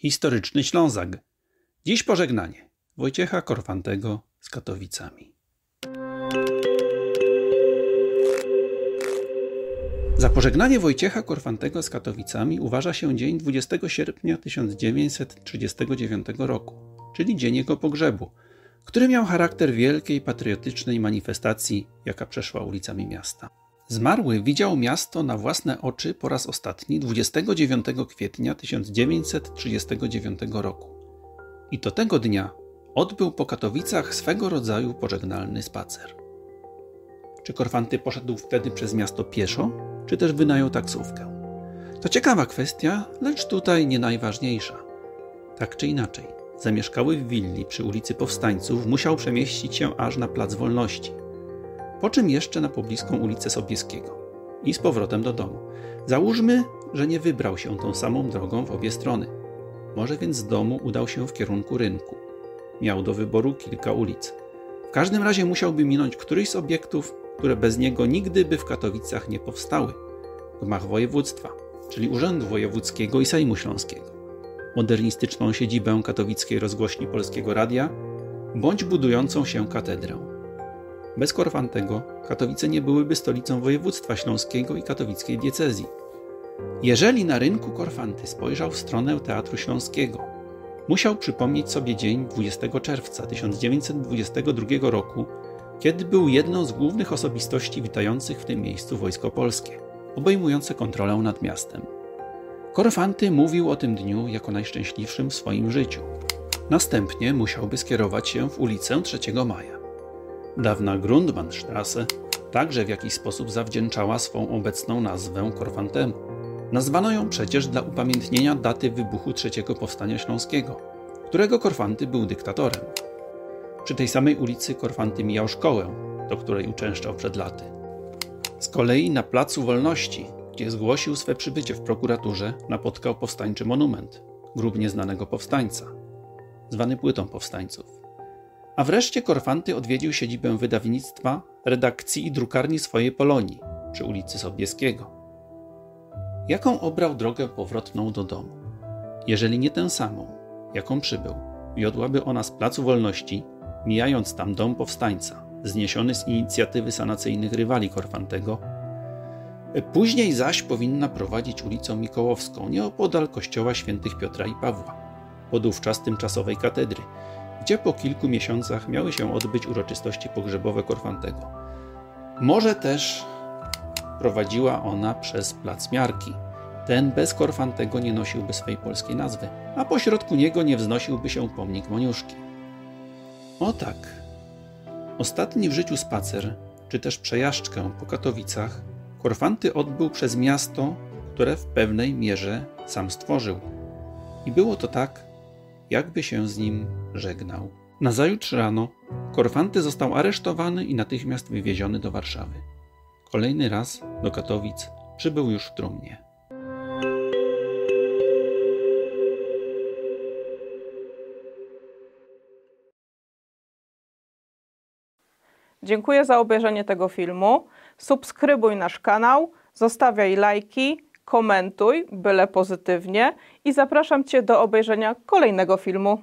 Historyczny Ślązak. Dziś pożegnanie Wojciecha Korfantego z Katowicami. Za pożegnanie Wojciecha Korfantego z Katowicami uważa się dzień 20 sierpnia 1939 roku, czyli dzień jego pogrzebu, który miał charakter wielkiej patriotycznej manifestacji, jaka przeszła ulicami miasta. Zmarły widział miasto na własne oczy po raz ostatni 29 kwietnia 1939 roku. I to tego dnia odbył po Katowicach swego rodzaju pożegnalny spacer. Czy Korfanty poszedł wtedy przez miasto pieszo, czy też wynajął taksówkę? To ciekawa kwestia, lecz tutaj nie najważniejsza. Tak czy inaczej, zamieszkały w willi przy ulicy Powstańców musiał przemieścić się aż na Plac Wolności – po czym jeszcze na pobliską ulicę Sobieskiego i z powrotem do domu. Załóżmy, że nie wybrał się tą samą drogą w obie strony. Może więc z domu udał się w kierunku rynku. Miał do wyboru kilka ulic. W każdym razie musiałby minąć któryś z obiektów, które bez niego nigdy by w Katowicach nie powstały. Gmach województwa, czyli Urzędu Wojewódzkiego i Sejmu Śląskiego. Modernistyczną siedzibę katowickiej rozgłośni Polskiego Radia, bądź budującą się katedrę. Bez Korfantego Katowice nie byłyby stolicą województwa śląskiego i katowickiej diecezji. Jeżeli na rynku Korfanty spojrzał w stronę Teatru Śląskiego, musiał przypomnieć sobie dzień 20 czerwca 1922 roku, kiedy był jedną z głównych osobistości witających w tym miejscu wojsko polskie, obejmujące kontrolę nad miastem. Korfanty mówił o tym dniu jako najszczęśliwszym w swoim życiu. Następnie musiałby skierować się w ulicę 3 Maja. Dawna Grundmannstrasse także w jakiś sposób zawdzięczała swą obecną nazwę Korfantemu. Nazwano ją przecież dla upamiętnienia daty wybuchu trzeciego powstania śląskiego, którego Korfanty był dyktatorem. Przy tej samej ulicy Korfanty mijał szkołę, do której uczęszczał przed laty. Z kolei na Placu Wolności, gdzie zgłosił swe przybycie w prokuraturze, napotkał powstańczy monument, grób nieznanego powstańca, zwany płytą powstańców. A wreszcie Korfanty odwiedził siedzibę wydawnictwa, redakcji i drukarni swojej Polonii przy ulicy Sobieskiego. Jaką obrał drogę powrotną do domu? Jeżeli nie tę samą, jaką przybył, wiodłaby ona z Placu Wolności, mijając tam dom powstańca, zniesiony z inicjatywy sanacyjnych rywali Korfantego. Później zaś powinna prowadzić ulicą Mikołowską, nieopodal kościoła świętych Piotra i Pawła, podówczas tymczasowej katedry, gdzie po kilku miesiącach miały się odbyć uroczystości pogrzebowe Korfantego. Może też prowadziła ona przez Plac Miarki. Ten bez Korfantego nie nosiłby swej polskiej nazwy, a pośrodku niego nie wznosiłby się pomnik Moniuszki. O tak. Ostatni w życiu spacer, czy też przejażdżkę po Katowicach, Korfanty odbył przez miasto, które w pewnej mierze sam stworzył. I było to tak, jakby się z nim żegnał. Nazajutrz rano Korfanty został aresztowany i natychmiast wywieziony do Warszawy. Kolejny raz do Katowic przybył już w trumnie. Dziękuję za obejrzenie tego filmu. Subskrybuj nasz kanał, zostawiaj lajki, komentuj, byle pozytywnie i zapraszam Cię do obejrzenia kolejnego filmu.